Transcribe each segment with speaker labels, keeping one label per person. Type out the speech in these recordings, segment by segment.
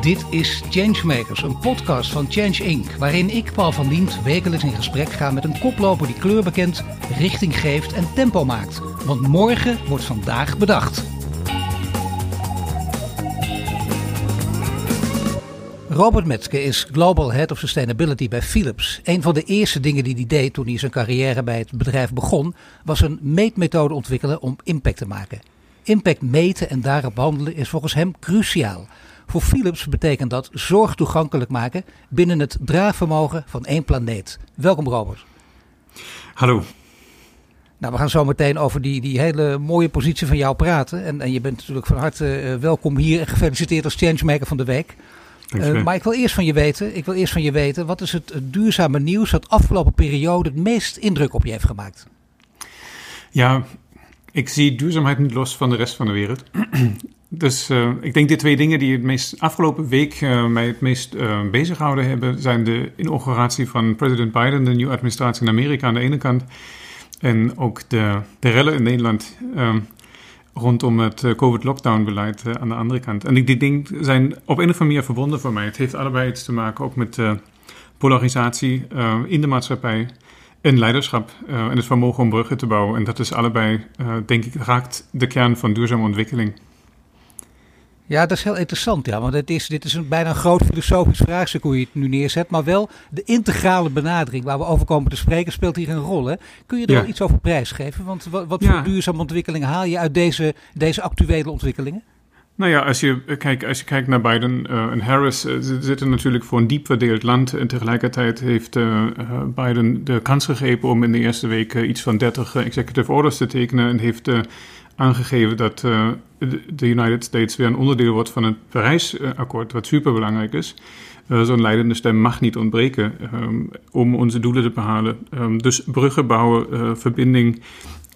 Speaker 1: Dit is Changemakers, een podcast van Change Inc. Waarin ik, Paul van Dient, wekelijks in gesprek ga met een koploper die kleur bekent, richting geeft en tempo maakt. Want morgen wordt vandaag bedacht. Robert Metzke is Global Head of Sustainability bij Philips. Een van de eerste dingen die hij deed toen hij zijn carrière bij het bedrijf begon, was een meetmethode ontwikkelen om impact te maken. Impact meten en daarop handelen is volgens hem cruciaal. Voor Philips betekent dat zorg toegankelijk maken binnen het draagvermogen van één planeet. Welkom Robert.
Speaker 2: Hallo.
Speaker 1: Nou, we gaan zo meteen over die, die hele mooie positie van jou praten. En, en je bent natuurlijk van harte uh, welkom hier en gefeliciteerd als Changemaker van de Week. Uh, maar ik wil eerst van je weten, ik wil eerst van je weten, wat is het, het duurzame nieuws dat afgelopen periode het meest indruk op je heeft gemaakt?
Speaker 2: Ja, ik zie duurzaamheid niet los van de rest van de wereld. dus uh, ik denk de twee dingen die het meest afgelopen week uh, mij het meest uh, bezig gehouden hebben, zijn de inauguratie van president Biden, de nieuwe administratie in Amerika aan de ene kant, en ook de, de rellen in Nederland rondom het COVID-lockdown-beleid aan de andere kant. En die dingen zijn op een of andere manier verbonden voor mij. Het heeft allebei iets te maken ook met polarisatie in de maatschappij en leiderschap uh, en het vermogen om bruggen te bouwen. En dat is allebei, uh, denk ik, raakt de kern van duurzame ontwikkeling.
Speaker 1: Ja, dat is heel interessant, ja. Want het is, dit is een bijna een groot filosofisch vraagstuk hoe je het nu neerzet. Maar wel de integrale benadering waar we over komen te spreken speelt hier een rol. Hè? Kun je er ja. iets over prijsgeven? Want wat, wat ja. voor duurzame ontwikkelingen haal je uit deze, deze actuele ontwikkelingen?
Speaker 2: Nou ja, als je, kijk, als je kijkt naar Biden uh, en Harris, uh, ze zitten natuurlijk voor een diep verdeeld land. En tegelijkertijd heeft uh, Biden de kans gegeven om in de eerste week iets van 30 executive orders te tekenen. En heeft aangegeven dat de United States weer een onderdeel wordt van het Parijsakkoord, wat superbelangrijk is. Zo'n leidende stem mag niet ontbreken um, om onze doelen te behalen. Um, dus bruggen bouwen, verbinding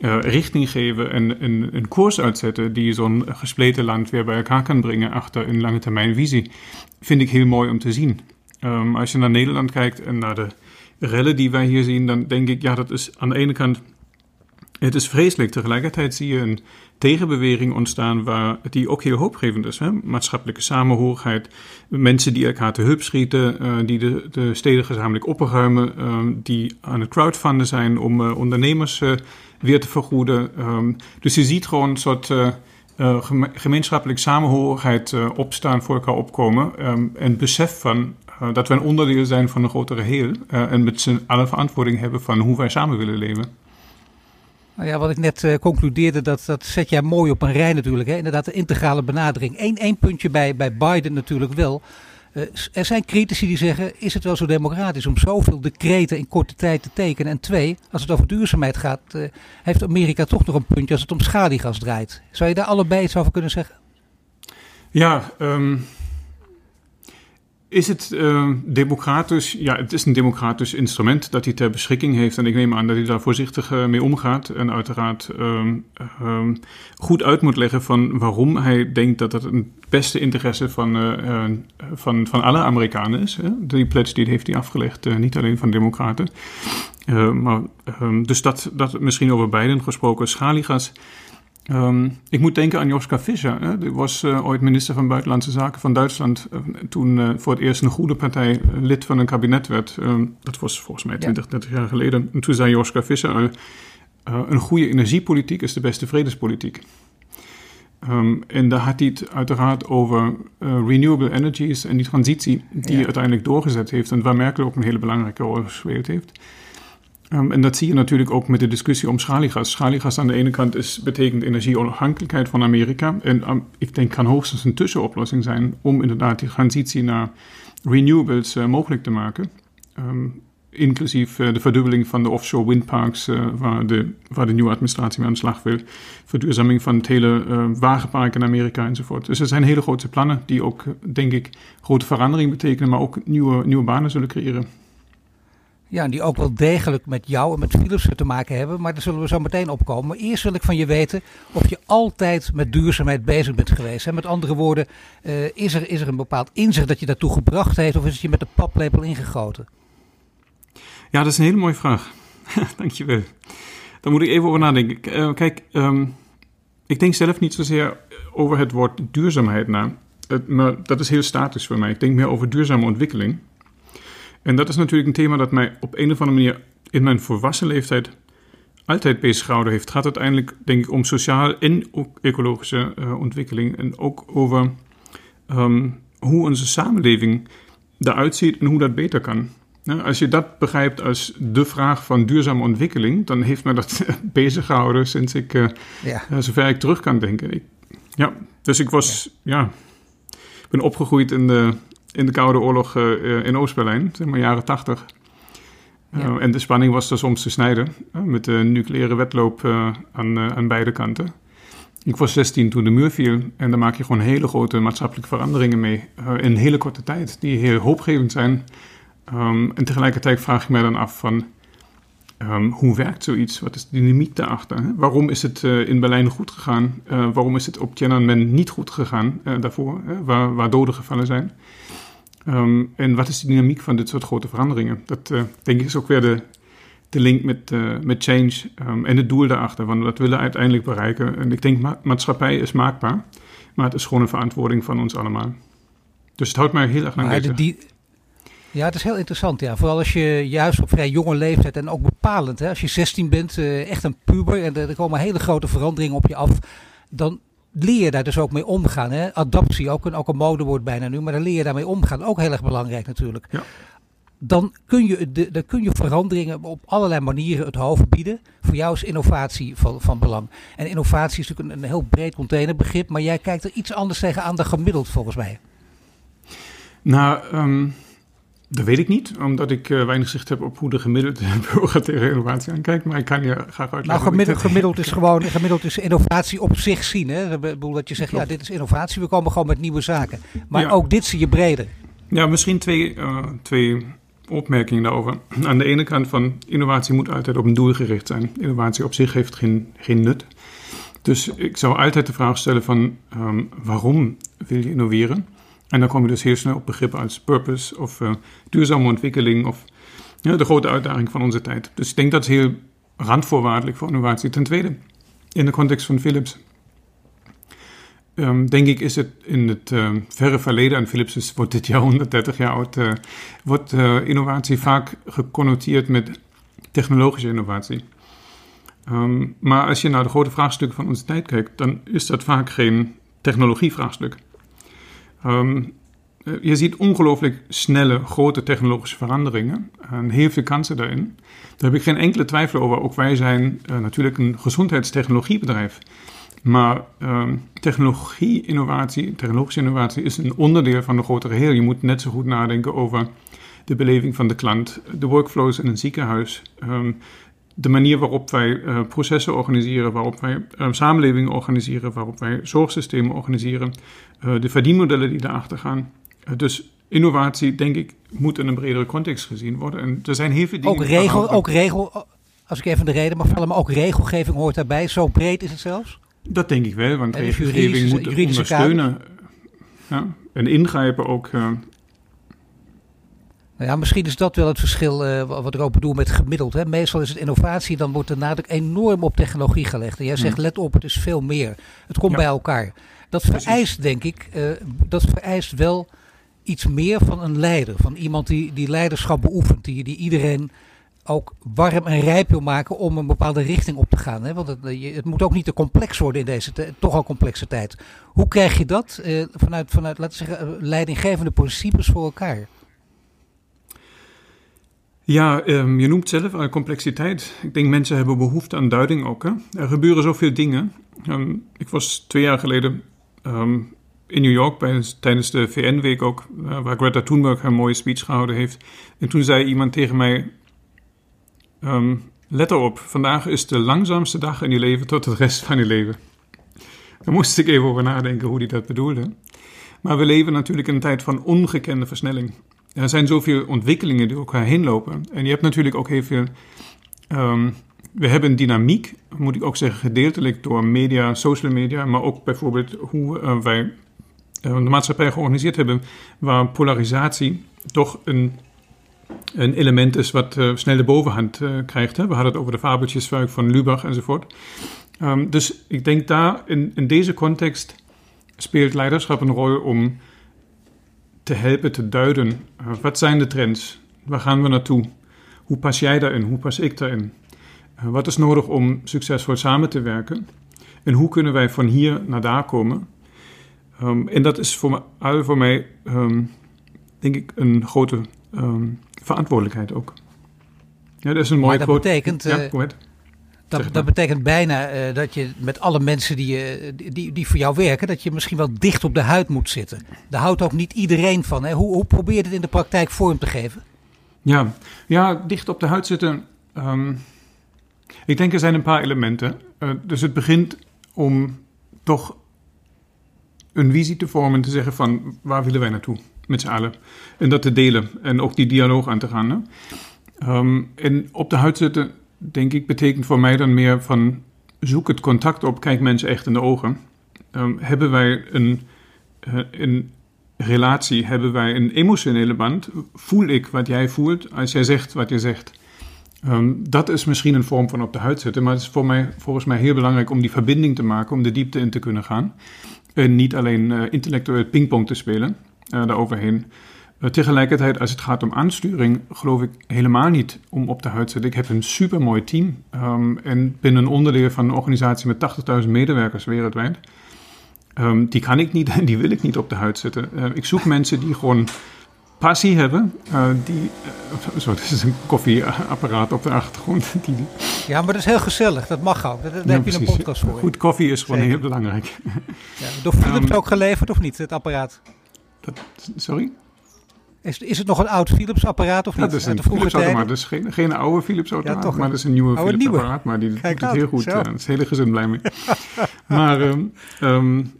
Speaker 2: uh, richting geven en een, een koers uitzetten die zo'n gespleten land weer bij elkaar kan brengen achter een lange termijn visie, vind ik heel mooi om te zien. Um, als je naar Nederland kijkt en naar de rellen die wij hier zien, dan denk ik, ja, dat is aan de ene kant, het is vreselijk. Tegelijkertijd zie je een tegenbeweging ontstaan waar die ook heel hoopgevend is. Hè? Maatschappelijke samenhorigheid, mensen die elkaar te hulp schieten, uh, die de, de steden gezamenlijk opruimen, uh, die aan het crowdfunden zijn om uh, ondernemers weer te vergoeden. Um, dus je ziet gewoon een soort uh, gemeenschappelijk samenhorigheid uh, opstaan, voor elkaar opkomen. Um, en besef van dat we een onderdeel zijn van een grotere heel. en met z'n allen verantwoording hebben van hoe wij samen willen leven.
Speaker 1: Nou ja, wat ik net concludeerde, dat, dat zet jij mooi op een rij natuurlijk. Hè? Inderdaad, de integrale benadering. Eén één puntje bij, bij Biden natuurlijk wel. Uh, er zijn critici die zeggen: is het wel zo democratisch om zoveel decreten in korte tijd te tekenen? En twee, als het over duurzaamheid gaat, uh, heeft Amerika toch nog een puntje als het om schaliegas draait. Zou je daar allebei iets over kunnen zeggen?
Speaker 2: Ja, um, is het uh, democratisch? Ja, het is een democratisch instrument dat hij ter beschikking heeft. En ik neem aan dat hij daar voorzichtig uh, mee omgaat. En uiteraard um, um, goed uit moet leggen van waarom hij denkt dat het een beste interesse van, uh, van, van alle Amerikanen is. Die pledge die heeft hij afgelegd, niet alleen van democraten. maar, dus dat, dat misschien over beiden gesproken. Schaliegas Um, ik moet denken aan Joschka Fischer. Hè? Die was uh, ooit minister van Buitenlandse Zaken van Duitsland. Uh, toen uh, voor het eerst een goede partij lid van een kabinet werd. Um, dat was volgens mij 20, ja. 30 jaar geleden. En toen zei Joschka Fischer: een goede energiepolitiek is de beste vredespolitiek. Um, en daar had hij het uiteraard over renewable energies en die transitie die ja. uiteindelijk doorgezet heeft. En waar Merkel ook een hele belangrijke rol gespeeld heeft. Um, en dat zie je natuurlijk ook met de discussie om schaliegas. Schaliegas aan de ene kant is, betekent energieonafhankelijkheid van Amerika. En um, ik denk kan hoogstens een tussenoplossing zijn om inderdaad die transitie naar renewables uh, mogelijk te maken. Um, inclusief uh, de verdubbeling van de offshore windparks, uh, waar, de, de nieuwe administratie mee aan de slag wil. Verduurzaming van het hele wagenpark in Amerika enzovoort. Dus er zijn hele grote plannen die ook, denk ik, grote verandering betekenen, maar ook nieuwe, nieuwe banen zullen creëren.
Speaker 1: Ja, die ook wel degelijk met jou en met Philips te maken hebben. Maar daar zullen we zo meteen opkomen. Maar eerst wil ik van je weten of je altijd met duurzaamheid bezig bent geweest. En met andere woorden, uh, is, er, is er een bepaald inzicht dat je daartoe gebracht heeft of is het je met de paplepel ingegoten?
Speaker 2: Ja, dat is een hele mooie vraag. Dankjewel. Daar moet ik even over nadenken. Uh, kijk, um, ik denk zelf niet zozeer over het woord duurzaamheid na. maar dat is heel statisch voor mij. Ik denk meer over duurzame ontwikkeling. En dat is natuurlijk een thema dat mij op een of andere manier in mijn volwassen leeftijd altijd bezig gehouden heeft. Het gaat uiteindelijk, denk ik, om sociaal en ook ecologische uh, ontwikkeling. En ook over um, hoe onze samenleving eruit ziet en hoe dat beter kan. als je dat begrijpt als de vraag van duurzame ontwikkeling, dan heeft me dat bezig gehouden sinds ik, uh, ja. uh, zover ik terug kan denken. Ik, ja, dus ik was, ja. ja, ben opgegroeid in de, in de Koude Oorlog uh, in Oost-Berlijn, zeg maar jaren tachtig. Ja. en de spanning was er soms te snijden met de nucleaire wedloop aan, aan beide kanten. Ik was 16 toen de muur viel en daar maak je gewoon hele grote maatschappelijke veranderingen mee in een hele korte tijd, die heel hoopgevend zijn. Um, en tegelijkertijd vraag ik mij dan af van um, hoe werkt zoiets? Wat is de dynamiek daarachter? Hè? Waarom is het uh, in Berlijn goed gegaan? Uh, waarom is het op Tiananmen niet goed gegaan daarvoor, waar, waar, doden gevallen zijn? Um, en wat is de dynamiek van dit soort grote veranderingen? Dat denk ik is ook weer de de link met, uh, met change um, en het doel daarachter. Want dat willen we uiteindelijk bereiken. En ik denk, ma maatschappij is maakbaar. Maar het is gewoon een verantwoording van ons allemaal. Dus het houdt mij heel erg aan bezig. Die,
Speaker 1: ja, het is heel interessant. Ja. Vooral als je juist op vrij jonge leeftijd en ook bepalend. Hè, als je 16 bent, uh, echt een puber en er komen hele grote veranderingen op je af. Dan leer je daar dus ook mee omgaan. Hè? Adaptie, ook een, ook een modewoord bijna nu, maar dan leer je daarmee omgaan. Ook heel erg belangrijk natuurlijk. Ja dan kun, je de, dan kun je veranderingen op allerlei manieren het hoofd bieden. Voor jou is innovatie van, van belang. En innovatie is natuurlijk een, een heel breed containerbegrip, maar jij kijkt er iets anders tegenaan dan gemiddeld volgens mij.
Speaker 2: Nou, um, dat weet ik niet, omdat ik uh, weinig zicht heb op hoe de gemiddelde burger tegen innovatie aankijkt. Maar ik kan je graag uitleggen.
Speaker 1: Nou, gemiddeld, gemiddeld is gewoon gemiddeld is innovatie op zich zien. Hè? Ik bedoel dat je zegt, ja, dit is innovatie, we komen gewoon met nieuwe zaken. Maar ook dit zie je breder.
Speaker 2: Ja, misschien twee, uh, twee opmerking daarover. Aan de ene kant van innovatie moet altijd op een doel gericht zijn. Innovatie op zich heeft geen, geen nut. Dus ik zou altijd de vraag stellen van um, waarom wil je innoveren? En dan kom je dus heel snel op begrippen als purpose of uh, duurzame ontwikkeling of ja, de grote uitdaging van onze tijd. Dus ik denk dat is heel randvoorwaardelijk voor innovatie. Ten tweede, in de context van Philips um, denk ik is het in het uh, verre verleden, en Philips is, wordt dit jaar 130 jaar oud, uh, wordt uh, innovatie vaak geconnoteerd met technologische innovatie. Um, maar als je naar de grote vraagstukken van onze tijd kijkt, dan is dat vaak geen technologievraagstuk. Um, je ziet ongelooflijk snelle, grote technologische veranderingen en heel veel kansen daarin. Daar heb ik geen enkele twijfel over. Ook wij zijn natuurlijk een gezondheidstechnologiebedrijf. Maar um, technologie, innovatie, technologische innovatie is een onderdeel van de grotere geheel. Je moet net zo goed nadenken over de beleving van de klant, de workflows in een ziekenhuis, um, de manier waarop wij uh, processen organiseren, waarop wij um, samenlevingen organiseren, waarop wij zorgsystemen organiseren, uh, de verdienmodellen die daarachter gaan. Dus innovatie, denk ik, moet in een bredere context gezien worden. En er zijn heel veel dingen.
Speaker 1: Ook regel, ook regel als ik even de reden mag vallen, maar ook regelgeving hoort daarbij. Zo breed is het zelfs?
Speaker 2: Dat denk ik wel, want regelgeving moet ondersteunen ja, en ingrijpen ook.
Speaker 1: Nou ja, misschien is dat wel het verschil uh, wat ik ook bedoel met gemiddeld. Hè. Meestal is het innovatie, dan wordt de nadruk enorm op technologie gelegd. En jij zegt, let op, het is veel meer. Het komt bij elkaar. Dat vereist, denk ik, uh, dat vereist wel iets meer van een leider. Van iemand die, die leiderschap beoefent, die, die iedereen ook warm en rijp wil maken om een bepaalde richting op te gaan. Hè? Want het, eh, het moet ook niet te complex worden in deze toch al complexe tijd. Hoe krijg je dat eh, vanuit, vanuit, laten we zeggen, eh, leidinggevende principes voor elkaar?
Speaker 2: Ja, um, je noemt zelf uh, complexiteit. Ik denk mensen hebben behoefte aan duiding ook. Hè? Er gebeuren zoveel dingen. Um, ik was twee jaar geleden um, in New York bij, tijdens de VN-week ook, uh, waar Greta Thunberg een mooie speech gehouden heeft. En toen zei iemand tegen mij: let erop, vandaag is de langzaamste dag in je leven tot de rest van je leven. Daar moest ik even over nadenken hoe hij dat bedoelde. Maar we leven natuurlijk in een tijd van ongekende versnelling. Er zijn zoveel ontwikkelingen die elkaar heen lopen. En je hebt natuurlijk ook heel veel. Um, we hebben een dynamiek, moet ik ook zeggen, gedeeltelijk door media, social media, maar ook bijvoorbeeld hoe uh, wij uh, de maatschappij georganiseerd hebben, waar polarisatie toch een een element is wat uh, snel de bovenhand krijgt. Hè? We hadden het over de fabeltjesfuik van Lubach enzovoort. Um, dus ik denk daar in, in deze context speelt leiderschap een rol om te helpen te duiden. wat zijn de trends? Waar gaan we naartoe? Hoe pas jij daarin? Hoe pas ik daarin? wat is nodig om succesvol samen te werken? En hoe kunnen wij van hier naar daar komen? Ehm, en dat is voor mij, voor mij ehm, denk ik, een grote ehm, verantwoordelijkheid ook.
Speaker 1: Ja, dat is een mooie maar dat Betekent, ja, dat, dat, betekent bijna eh, dat je met alle mensen die, uh, die, die voor jou werken, dat je misschien wel dicht op de huid moet zitten. Daar houdt ook niet iedereen van. Hè? Hoe, hoe probeer je het in de praktijk vorm te geven?
Speaker 2: Ja, ja dicht op de huid zitten. ik denk er zijn een paar elementen. dus het begint om toch een visie te vormen, te zeggen van waar willen wij naartoe met z'n allen. En dat te delen en ook die dialoog aan te gaan. Hè? Um, en op de huid zitten, denk ik, betekent voor mij dan meer van zoek het contact op, kijk mensen echt in de ogen. Um, hebben wij een, uh, een relatie, hebben wij een emotionele band? Voel ik wat jij voelt als jij zegt wat je zegt? Um, dat is misschien een vorm van op de huid zitten, maar het is voor mij, volgens mij heel belangrijk om die verbinding te maken, om de diepte in te kunnen gaan. En niet alleen uh, intellectueel pingpong te spelen uh, daaroverheen. Uh, tegelijkertijd, als het gaat om aansturing, geloof ik helemaal niet om op de huid te zitten. Ik heb een supermooi team um, en ben een onderdeel van een organisatie met 80.000 medewerkers wereldwijd. Um, die kan ik niet en die wil ik niet op de huid zetten. ik zoek mensen die gewoon passie hebben. Uh, die, uh, zo, dit is een koffieapparaat op de achtergrond. Die,
Speaker 1: ja, maar dat is heel gezellig. Dat mag ook. Daar, heb je een podcast voor.
Speaker 2: Goed koffie is gewoon heel belangrijk.
Speaker 1: Ja, door Philips um, ook geleverd of niet, het apparaat?
Speaker 2: Dat, sorry?
Speaker 1: Is, is het nog een oud Philips apparaat of niet?
Speaker 2: Ja, dat is een Philips automaat. Dus geen, geen oude Philips automaat, ja, maar dat is een nieuwe Philips nieuwe. apparaat. Maar die Kijk doet het heel goed. Daar is hele gezin blij mee. maar um, um,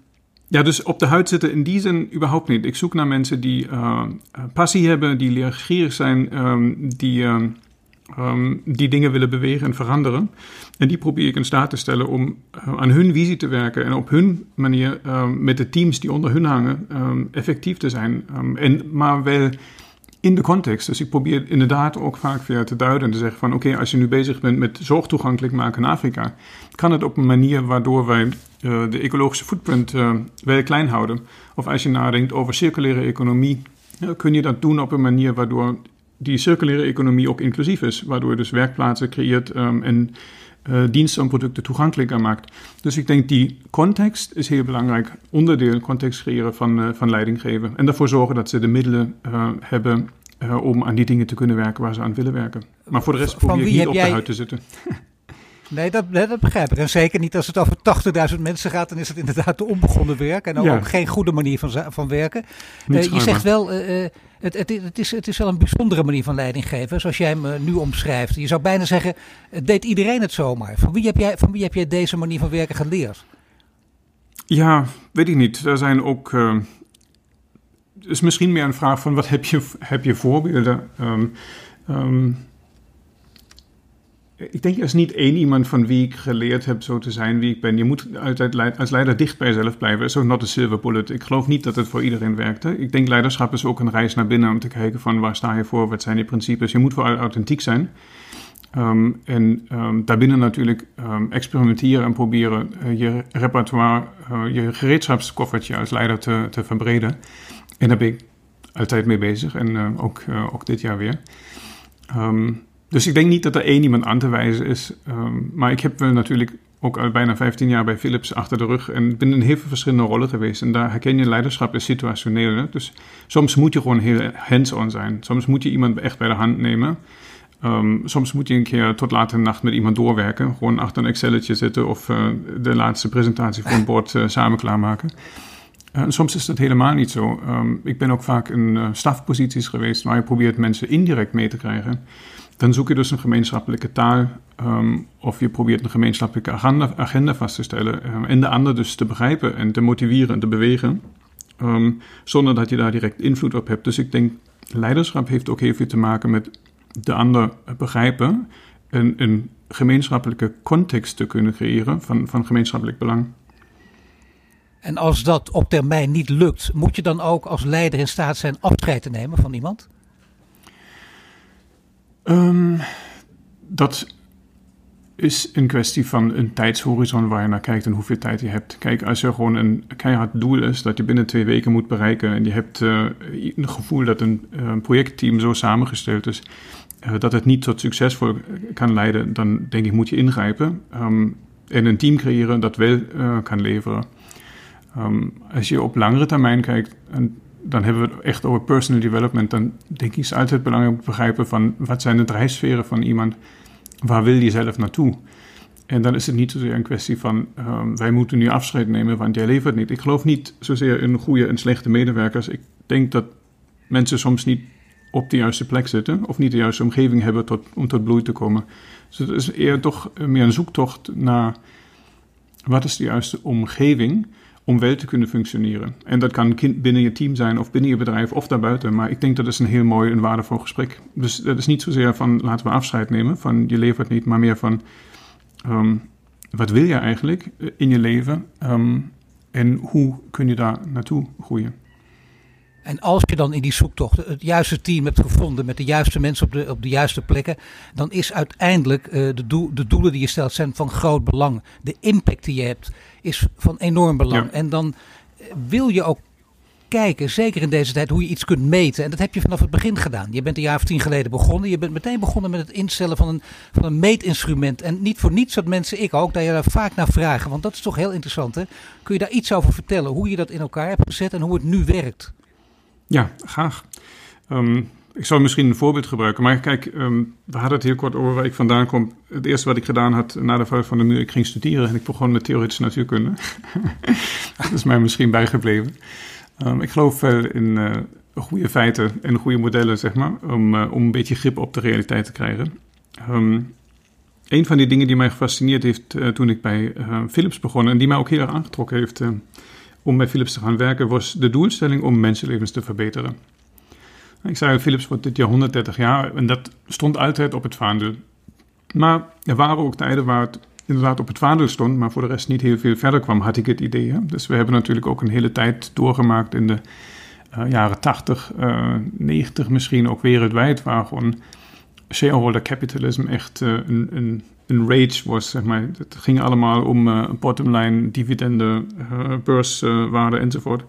Speaker 2: ja, dus op de huid zitten in die zin überhaupt niet. Ik zoek naar mensen die uh, passie hebben, die leergierig zijn, um, die, um, die dingen willen bewegen en veranderen. En die probeer ik in staat te stellen om uh, aan hun visie te werken en op hun manier um, met de teams die onder hun hangen effectief te zijn. en, maar wel in de context. Dus ik probeer inderdaad ook vaak weer te duiden en te zeggen van oké, als je nu bezig bent met zorg toegankelijk maken in Afrika, kan het op een manier waardoor wij uh, de ecologische footprint uh, wel klein houden. Of als je nadenkt over circulaire economie, kun je dat doen op een manier waardoor die circulaire economie ook inclusief is, waardoor je dus werkplaatsen creëert um, en diensten en producten toegankelijker maakt. Dus ik denk die context is heel belangrijk, onderdeel, context creëren van, van leiding geven. En ervoor zorgen dat ze de middelen hebben om aan die dingen te kunnen werken waar ze aan willen werken. Maar voor de rest probeer ik niet op de huid te zitten.
Speaker 1: Nee, dat, dat begrijp ik. En zeker niet als het over 80.000 mensen gaat, dan is het inderdaad de onbegonnen werk. En ook, geen goede manier van, van werken. Uh, je zegt wel, uh, het, het, het, is, het is wel een bijzondere manier van leiding geven, zoals jij hem nu omschrijft. Je zou bijna zeggen, deed iedereen het zomaar? Van wie heb jij, van wie heb jij deze manier van werken geleerd?
Speaker 2: Ja, weet ik niet. Er zijn ook. Uh, het is misschien meer een vraag van wat heb je, heb je voorbeelden? Um, um, ik denk, er is niet één iemand van wie ik geleerd heb zo te zijn wie ik ben. Je moet altijd als leider dicht bij jezelf blijven. Is ook not a silver bullet. Ik geloof niet dat het voor iedereen werkt. Hè? Ik denk, leiderschap is ook een reis naar binnen om te kijken van waar sta je voor, wat zijn je principes. Je moet vooral authentiek zijn. Um, en um, daarbinnen natuurlijk um, experimenteren en proberen uh, je repertoire, uh, je gereedschapskoffertje als leider te, te verbreden. En daar ben ik altijd mee bezig en uh, ook, ook dit jaar weer. Dus ik denk niet dat er één iemand aan te wijzen is. Um, maar ik heb natuurlijk ook al bijna 15 jaar bij Philips achter de rug en ben in heel veel verschillende rollen geweest. En daar herken je leiderschap is situationeel. Dus soms moet je gewoon heel hands-on zijn. Soms moet je iemand echt bij de hand nemen. Um, soms moet je een keer tot laat in de nacht met iemand doorwerken. Gewoon achter een Excelletje zitten of uh, de laatste presentatie voor een bord uh, samen klaarmaken. Uh, soms is dat helemaal niet zo. Um, ik ben ook vaak in stafposities geweest waar je probeert mensen indirect mee te krijgen dan zoek je dus een gemeenschappelijke taal um, of je probeert een gemeenschappelijke agenda, vast te stellen um, en de ander dus te begrijpen en te motiveren en te bewegen, um, zonder dat je daar direct invloed op hebt. Dus ik denk, leiderschap heeft ook heel veel te maken met de ander begrijpen en een gemeenschappelijke context te kunnen creëren van, van gemeenschappelijk belang.
Speaker 1: En als dat op termijn niet lukt, moet je dan ook als leider in staat zijn afscheid te nemen van iemand?
Speaker 2: Um, dat is een kwestie van een tijdshorizon waar je naar kijkt en hoeveel tijd je hebt. Kijk, als er gewoon een keihard doel is dat je binnen twee weken moet bereiken en je hebt uh, een gevoel dat een uh, projectteam zo samengesteld is uh, dat het niet tot succesvol kan leiden, dan denk ik moet je ingrijpen um, en een team creëren dat wel kan leveren. Um, als je op langere termijn kijkt, en dan hebben we het echt over personal development, dan denk ik is altijd belangrijk om te begrijpen van wat zijn de drijfsferen van iemand waar wil je zelf naartoe? En dan is het niet zozeer een kwestie van um, wij moeten nu afscheid nemen, want jij levert niet. Ik geloof niet zozeer in goede en slechte medewerkers. Ik denk dat mensen soms niet op de juiste plek zitten of niet de juiste omgeving hebben tot, om tot bloei te komen. Dus het is eerder toch meer een zoektocht naar wat is de juiste omgeving om wel te kunnen functioneren. En dat kan binnen je team zijn of binnen je bedrijf of daarbuiten. Maar ik denk dat is een heel mooi en waardevol gesprek. Dus dat is niet zozeer van laten we afscheid nemen van je levert niet, maar meer van um, wat wil je eigenlijk in je leven um, en hoe kun je daar naartoe groeien.
Speaker 1: En als je dan in die zoektocht het juiste team hebt gevonden met de juiste mensen op de, op de juiste plekken, dan is uiteindelijk uh, de, doel, de doelen die je stelt zijn van groot belang. De impact die je hebt is van enorm belang. Ja. En dan eh, wil je ook kijken, zeker in deze tijd, hoe je iets kunt meten. En dat heb je vanaf het begin gedaan. Je bent een jaar of tien geleden begonnen. Je bent meteen begonnen met het instellen van een, van een meetinstrument. En niet voor niets dat mensen, ik ook, dat je daar vaak naar vragen. Want dat is toch heel interessant. Hè? Kun je daar iets over vertellen? Hoe je dat in elkaar hebt gezet en hoe het nu werkt?
Speaker 2: Ja, graag. Um, ik zal misschien een voorbeeld gebruiken. Maar kijk, um, we hadden het heel kort over waar ik vandaan kom. Het eerste wat ik gedaan had na de val van de muur, ik ging studeren en ik begon met theoretische natuurkunde. dat is mij misschien bijgebleven. Um, ik geloof in uh, goede feiten en goede modellen, zeg maar, om, uh, om een beetje grip op de realiteit te krijgen. Um, een van die dingen die mij gefascineerd heeft uh, toen ik bij Philips begon en die mij ook heel erg aangetrokken heeft om bij Philips te gaan werken, was de doelstelling om mensenlevens te verbeteren. Ik zei, Philips wordt dit jaar 130 jaar en dat stond altijd op het vaandel. Maar er waren ook tijden waar het inderdaad op het vaandel stond, maar voor de rest niet heel veel verder kwam, had ik het idee. Dus we hebben natuurlijk ook een hele tijd doorgemaakt in de uh, jaren 80, uh, 90 misschien ook wereldwijd, waar gewoon shareholder capitalism echt uh, een, een, een rage was. Zeg maar. Het ging allemaal om uh, bottomline, dividenden, beurswaarde enzovoort.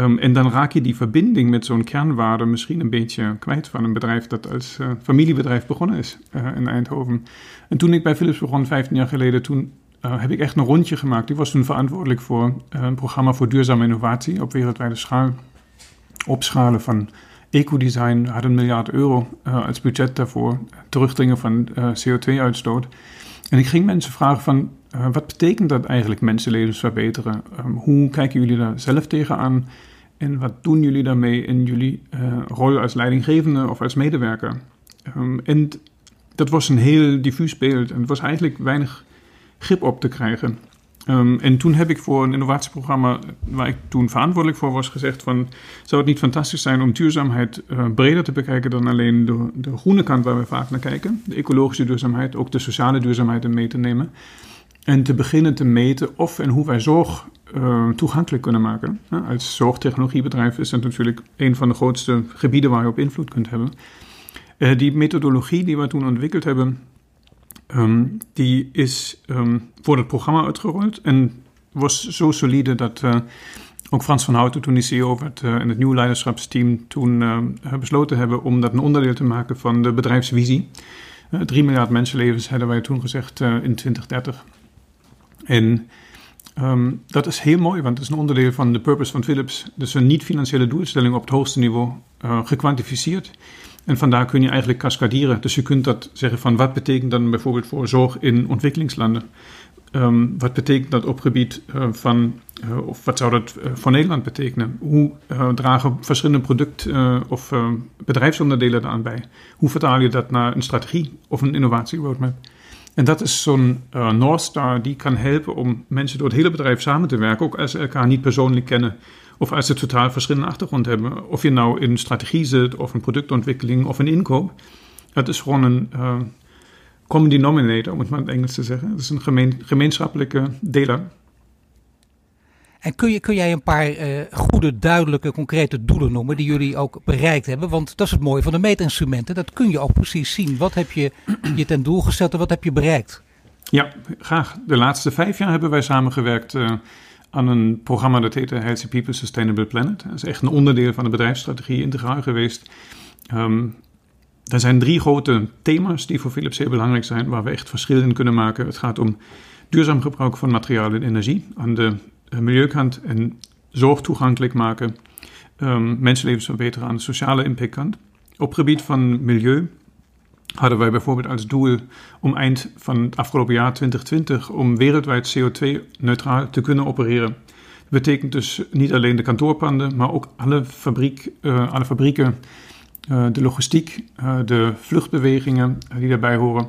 Speaker 2: Um, en dan raak je die verbinding met zo'n kernwaarde misschien een beetje kwijt van een bedrijf dat als uh, familiebedrijf begonnen is uh, in Eindhoven. En toen ik bij Philips begon, 15 jaar geleden, toen uh, heb ik echt een rondje gemaakt. Ik was toen verantwoordelijk voor een programma voor duurzame innovatie op wereldwijde schaal. Opschalen van ecodesign, had een miljard euro als budget daarvoor. Terugdringen van CO2-uitstoot. En ik ging mensen vragen van, wat betekent dat eigenlijk mensenlevens verbeteren? Um, hoe kijken jullie daar zelf tegenaan? En wat doen jullie daarmee in jullie rol als leidinggevende of als medewerker? Um, en dat was een heel diffuus beeld en het was eigenlijk weinig grip op te krijgen. Um, en toen heb ik voor een innovatieprogramma waar ik toen verantwoordelijk voor was gezegd van zou het niet fantastisch zijn om duurzaamheid uh, breder te bekijken dan alleen de, de, groene kant waar we vaak naar kijken, de ecologische duurzaamheid, ook de sociale duurzaamheid mee te nemen en te beginnen te meten of en hoe wij zorg uh, toegankelijk kunnen maken. Als zorgtechnologiebedrijf is dat natuurlijk een van de grootste gebieden waar je op invloed kunt hebben. Uh, die methodologie die we toen ontwikkeld hebben, um, die is um, voor het programma uitgerold en was zo solide dat uh, ook Frans van Houten, toen die CEO werd, en het nieuwe leiderschapsteam toen besloten hebben om dat een onderdeel te maken van de bedrijfsvisie. 3 miljard mensenlevens hadden wij toen gezegd in 2030. En um, dat is heel mooi, want het is een onderdeel van de purpose van Philips. Dus een niet-financiële doelstelling op het hoogste niveau uh, gekwantificeerd. En vandaar kun je eigenlijk cascaderen. Dus je kunt dat zeggen van wat betekent dan bijvoorbeeld voor zorg in ontwikkelingslanden? Um, wat betekent dat op gebied uh, van, uh, of wat zou dat voor Nederland betekenen? Hoe dragen verschillende product- of bedrijfsonderdelen daaraan bij? Hoe vertaal je dat naar een strategie of een innovatie roadmap? En dat is zo'n North Star die kan helpen om mensen door het hele bedrijf samen te werken, ook als ze elkaar niet persoonlijk kennen of als ze totaal verschillende achtergrond hebben. Of je nou in strategie zit of een productontwikkeling of een inkoop. Het is gewoon een uh, common denominator, om het maar in het Engels te zeggen. Het is een gemeen, gemeenschappelijke deler.
Speaker 1: En kun, je, kun jij een paar uh, goede, duidelijke, concrete doelen noemen die jullie ook bereikt hebben? Want dat is het mooie van de meetinstrumenten. Dat kun je ook precies zien. Wat heb je je ten doel gesteld en wat heb je bereikt?
Speaker 2: Ja, graag. De laatste vijf jaar hebben wij samengewerkt uh, aan een programma dat heette Healthy People Sustainable Planet. Dat is echt een onderdeel van de bedrijfsstrategie integraal geweest. Um, er zijn drie grote thema's die voor Philips heel belangrijk zijn, waar we echt verschil in kunnen maken. Het gaat om duurzaam gebruik van materiaal en energie aan de eh, milieukant en zorg toegankelijk maken, um, mensenlevens verbeteren aan de sociale impactkant. Op gebied van milieu hadden wij bijvoorbeeld als doel om eind van het afgelopen jaar 2020 om wereldwijd CO2-neutraal te kunnen opereren. Dat betekent dus niet alleen de kantoorpanden, maar ook alle, fabriek, uh, alle fabrieken, uh, de logistiek, uh, de vluchtbewegingen die daarbij horen.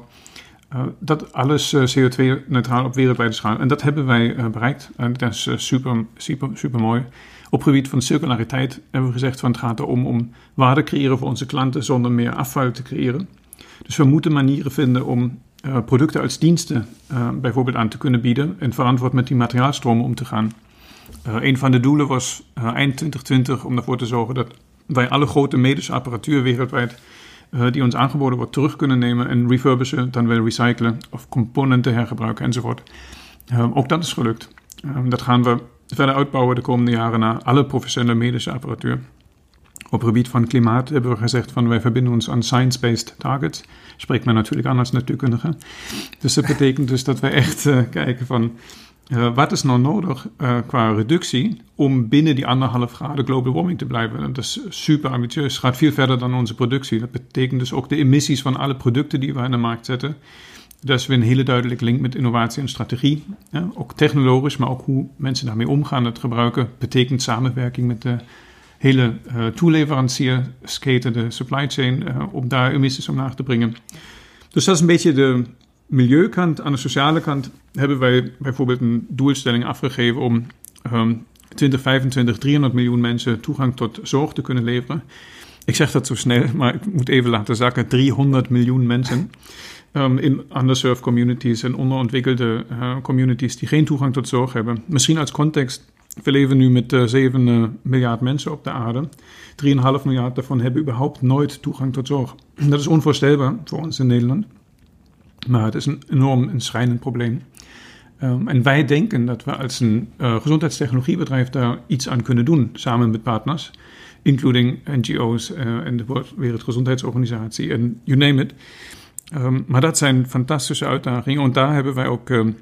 Speaker 2: dat alles CO2-neutraal op wereldwijde schaal. En dat hebben wij bereikt. En dat is super, super, super mooi. Op gebied van circulariteit hebben we gezegd van het gaat erom om waarde creëren voor onze klanten zonder meer afval te creëren. Dus we moeten manieren vinden om uh, producten als diensten uh, bijvoorbeeld aan te kunnen bieden en verantwoord met die materiaalstromen om te gaan. Uh, een van de doelen was eind 2020 om ervoor te zorgen dat wij alle grote medische apparatuur wereldwijd die ons aangeboden wordt terug kunnen nemen en refurbishen, dan wel recyclen of componenten hergebruiken enzovoort. ook dat is gelukt. dat gaan we verder uitbouwen de komende jaren naar alle professionele medische apparatuur. Op het gebied van klimaat hebben we gezegd van wij verbinden ons aan science-based targets. Spreekt men natuurlijk aan als natuurkundige. Dus dat betekent dus dat wij echt uh, kijken van uh, wat is nou nodig uh, qua reductie om binnen die anderhalf graden global warming te blijven. En dat is super ambitieus, gaat veel verder dan onze productie. Dat betekent dus ook de emissies van alle producten die we in de markt zetten. Dat is weer een hele duidelijke link met innovatie en strategie. Ja, ook technologisch, maar ook hoe mensen daarmee omgaan, het gebruiken, betekent samenwerking met de hele uh, toeleveranciersketen, de supply chain, uh, om daar emissies omlaag te brengen. Dus dat is een beetje de milieukant. Aan de sociale kant hebben wij bijvoorbeeld een doelstelling afgegeven om um, 2025 300 miljoen mensen toegang tot zorg te kunnen leveren. Ik zeg dat zo snel, maar ik moet even laten zakken. 300 miljoen mensen um, in underserved communities en onderontwikkelde uh, communities die geen toegang tot zorg hebben. Misschien als context we leven nu met uh, 7 uh, miljard mensen op de aarde. 3,5 miljard daarvan hebben überhaupt nooit toegang tot zorg. Dat is onvoorstelbaar voor ons in Nederland. Maar het is een enorm een schrijnend probleem. Um, en wij denken dat we als een uh, gezondheidstechnologiebedrijf daar iets aan kunnen doen, samen met partners, including NGO's en de Wereldgezondheidsorganisatie en you name it. Um, maar dat zijn fantastische uitdagingen en daar hebben wij ook um,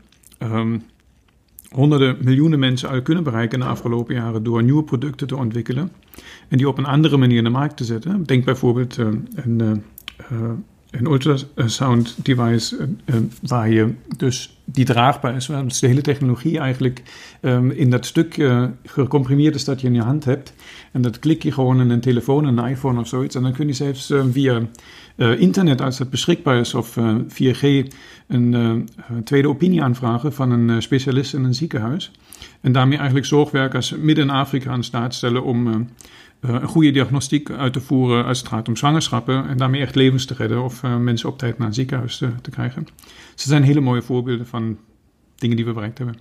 Speaker 2: honderden miljoenen mensen al kunnen bereiken in de afgelopen jaren door nieuwe producten te ontwikkelen en die op een andere manier in de markt te zetten. Denk bijvoorbeeld uh, een, uh, een ultrasound device uh, waar je dus die draagbaar is, dus de hele technologie eigenlijk um, in dat stuk gecomprimeerd is dat je in je hand hebt en dat klik je gewoon in een telefoon, een iPhone of zoiets en dan kun je zelfs via internet als het beschikbaar is of 4G een tweede opinie aanvragen van een specialist in een ziekenhuis. En daarmee eigenlijk zorgwerkers midden in Afrika aan staat stellen om een goede diagnostiek uit te voeren als het gaat om zwangerschappen. En daarmee echt levens te redden of mensen op tijd naar een ziekenhuis te, krijgen. Dus dat zijn hele mooie voorbeelden van dingen die we bereikt hebben.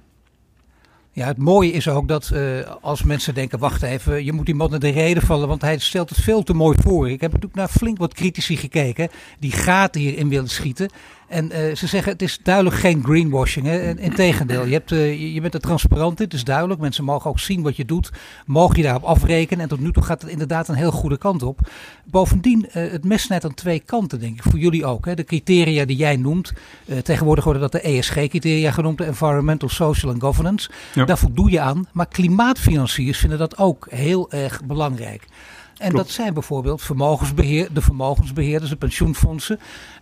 Speaker 1: Ja, het mooie is ook dat uh, als mensen denken, wacht even, je moet die man in de reden vallen, want hij stelt het veel te mooi voor. Ik heb natuurlijk naar flink wat critici gekeken die gaten hierin willen schieten. En uh, ze zeggen het is duidelijk geen greenwashing. Hè? Integendeel, je, hebt, uh, je bent er transparant in, het is duidelijk. Mensen mogen ook zien wat je doet, mogen je daarop afrekenen. En tot nu toe gaat het inderdaad een heel goede kant op. Bovendien, uh, het mes snijdt aan twee kanten, denk ik. Voor jullie ook. Hè? De criteria die jij noemt, tegenwoordig worden dat de ESG-criteria genoemd, de Environmental, Social and Governance. Ja. Daar voldoe je aan. Maar klimaatfinanciers vinden dat ook heel erg belangrijk. En Klopt. dat zijn bijvoorbeeld vermogensbeheer, de vermogensbeheerders, de pensioenfondsen.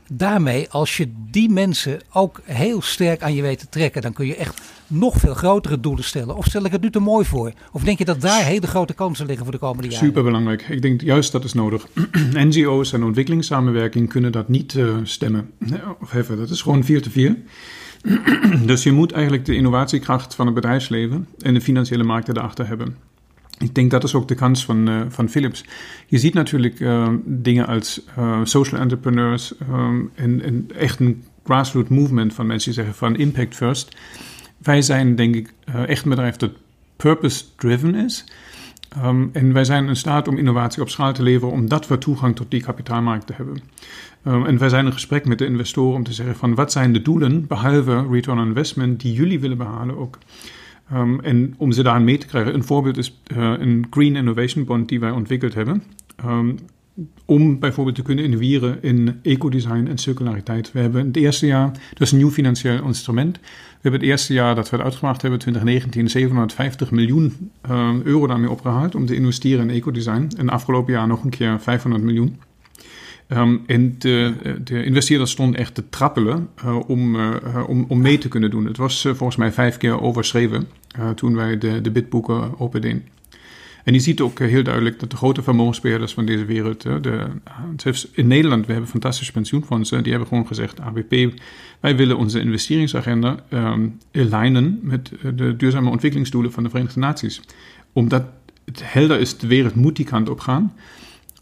Speaker 1: Daarmee, als je die mensen ook heel sterk aan je weet te trekken, dan kun je echt nog veel grotere doelen stellen. Of stel ik het nu te mooi voor? Of denk je dat daar hele grote kansen liggen voor de komende jaren?
Speaker 2: Superbelangrijk. Ik denk juist dat is nodig. NGO's en ontwikkelingssamenwerking kunnen dat niet uh, stemmen of heffen. Dat is gewoon vier te vier. dus je moet eigenlijk de innovatiekracht van het bedrijfsleven en de financiële markten erachter hebben. Ik denk dat is ook de kans van, van Philips. Je ziet natuurlijk uh, dingen als uh, social entrepreneurs en, echt een grassroots movement van mensen die zeggen van impact first. Wij zijn denk ik echt een bedrijf dat purpose-driven is. Um, en wij zijn in staat om innovatie op schaal te leveren, omdat we toegang tot die kapitaalmarkt hebben. Um, en wij zijn in gesprek met de investoren om te zeggen van wat zijn de doelen, behalve return on investment, die jullie willen behalen ook. Um, en om ze daar mee te krijgen, een voorbeeld is uh, een Green Innovation Bond die wij ontwikkeld hebben. Um, om bijvoorbeeld te kunnen innoveren in ecodesign en circulariteit. We hebben het eerste jaar, is een nieuw financieel instrument. We hebben het eerste jaar dat we het uitgebracht hebben, 2019, 750 miljoen uh, euro daarmee opgehaald om te investeren in ecodesign. En afgelopen jaar nog een keer 500 miljoen. Um, en de, de, investeerders stonden echt te trappelen uh, om, uh, om, om mee te kunnen doen. Het was volgens mij vijf keer overschreven toen wij de, de bidboeken opendeden. En je ziet ook heel duidelijk dat de grote vermogensbeheerders van deze wereld, de, in Nederland, we hebben fantastische pensioenfondsen, die hebben gewoon gezegd, ABP, wij willen onze investeringsagenda um, alignen met de duurzame ontwikkelingsdoelen van de Verenigde Naties. Omdat het helder is, de wereld moet die kant op gaan.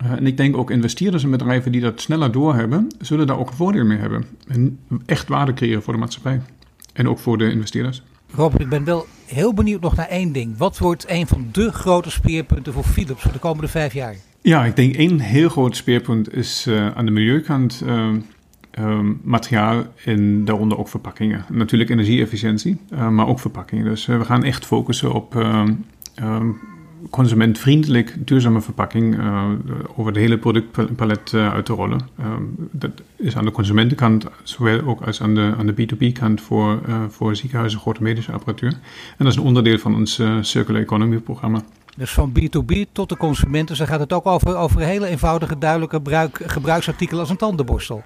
Speaker 2: Uh, en ik denk ook investeerders en bedrijven die dat sneller doorhebben, zullen daar ook een voordeel mee hebben. En echt waarde creëren voor de maatschappij. En ook voor de investeerders.
Speaker 1: Robert, ik ben wel heel benieuwd nog naar één ding. Wat wordt een van de grote speerpunten voor Philips voor de komende vijf jaar?
Speaker 2: Ja, ik denk één heel groot speerpunt is uh, aan de milieukant uh, um, materiaal en daaronder ook verpakkingen. Natuurlijk energieefficiëntie, maar ook verpakkingen. Dus we gaan echt focussen op um, consumentvriendelijk duurzame verpakking uh, over de hele productpalet uh, uit te rollen. Uh, dat is aan de consumentenkant, zowel ook als aan de, aan de B2B-kant voor, voor ziekenhuizen, grote medische apparatuur. En dat is een onderdeel van ons Circular Economy programma.
Speaker 1: Dus van B2B tot de consumenten, dus dan gaat het ook over, over hele eenvoudige, duidelijke gebruik, gebruiksartikelen als een tandenborstel.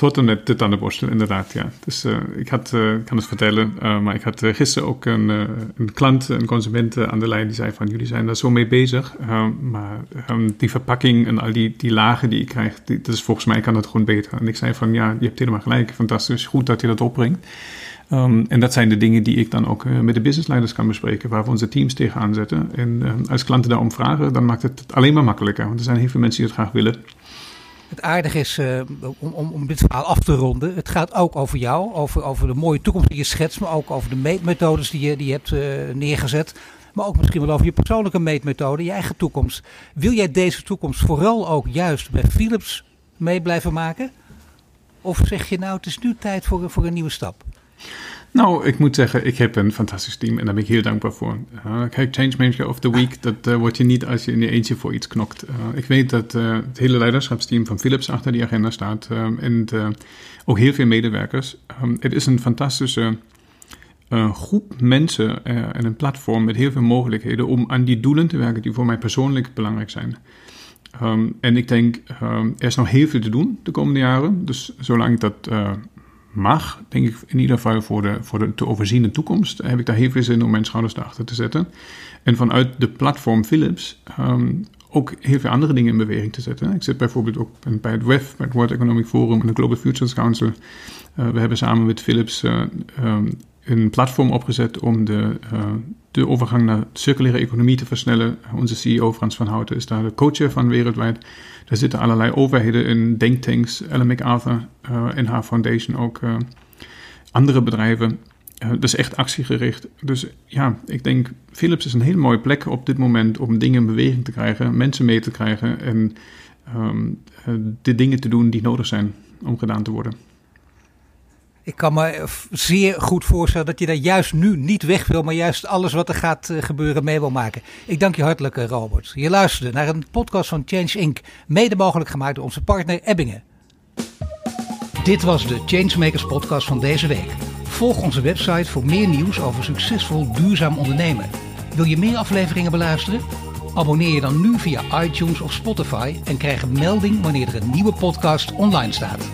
Speaker 2: Tot en met de tandenborstel, inderdaad, ja. Dus uh, ik had, ik kan het vertellen, uh, maar ik had gisteren ook een, een klant, een consument aan de lijn, die zei van, jullie zijn daar zo mee bezig, maar um, die verpakking en al die, die lagen die ik krijg, die, is volgens mij kan dat gewoon beter. En ik zei van, ja, je hebt helemaal gelijk, fantastisch, goed dat je dat opbrengt. Um, en dat zijn de dingen die ik dan ook met de businessleiders kan bespreken, waar we onze teams tegenaan zetten. En als klanten daarom vragen, dan maakt het alleen maar makkelijker, want er zijn heel veel mensen die het graag willen.
Speaker 1: Het aardige is, uh, om, om, om dit verhaal af te ronden, het gaat ook over jou, over, over de mooie toekomst die je schetst, maar ook over de meetmethodes die je, die hebt uh, neergezet. Maar ook misschien wel over je persoonlijke meetmethode, je eigen toekomst. Wil jij deze toekomst vooral ook juist bij Philips mee blijven maken? Of zeg je nou, het is nu tijd voor, voor een nieuwe stap?
Speaker 2: Nou, ik moet zeggen, ik heb een fantastisch team en daar ben ik heel dankbaar voor. Uh, kijk, Change Manager of the Week, dat uh, word je niet als je in je eentje voor iets knokt. Uh, ik weet dat het hele leiderschapsteam van Philips achter die agenda staat en ook heel veel medewerkers. Um, het is een fantastische groep mensen en een platform met heel veel mogelijkheden om aan die doelen te werken die voor mij persoonlijk belangrijk zijn. Um, en ik denk, um, er is nog heel veel te doen de komende jaren. Dus zolang dat mag, denk ik in ieder geval voor de, voor de te overziene toekomst, heb ik daar heel veel zin om mijn schouders erachter te zetten. En vanuit de platform Philips um, ook heel veel andere dingen in beweging te zetten. Ik zit bijvoorbeeld ook bij het WEF, bij het World Economic Forum en de Global Futures Council. Uh, we hebben samen met Philips uh, um, een platform opgezet om de, uh, de overgang naar circulaire economie te versnellen. Onze CEO Frans van Houten is daar de co-chair van wereldwijd. Daar zitten allerlei overheden in, denktanks, Ellen MacArthur uh, en haar foundation ook, uh, andere bedrijven. dat is echt actiegericht. Dus ja, ik denk Philips is een hele mooie plek op dit moment om dingen in beweging te krijgen, mensen mee te krijgen en um, de dingen te doen die nodig zijn om gedaan te worden.
Speaker 1: Ik kan me zeer goed voorstellen dat je daar juist nu niet weg wil, maar juist alles wat er gaat gebeuren mee wil maken. Ik dank je hartelijk, Robert. Je luisterde naar een podcast van Change Inc., mede mogelijk gemaakt door onze partner Ebbingen. Dit was de Changemakers podcast van deze week. Volg onze website voor meer nieuws over succesvol duurzaam ondernemen. Wil je meer afleveringen beluisteren? Abonneer je dan nu via iTunes of Spotify en krijg een melding wanneer er een nieuwe podcast online staat.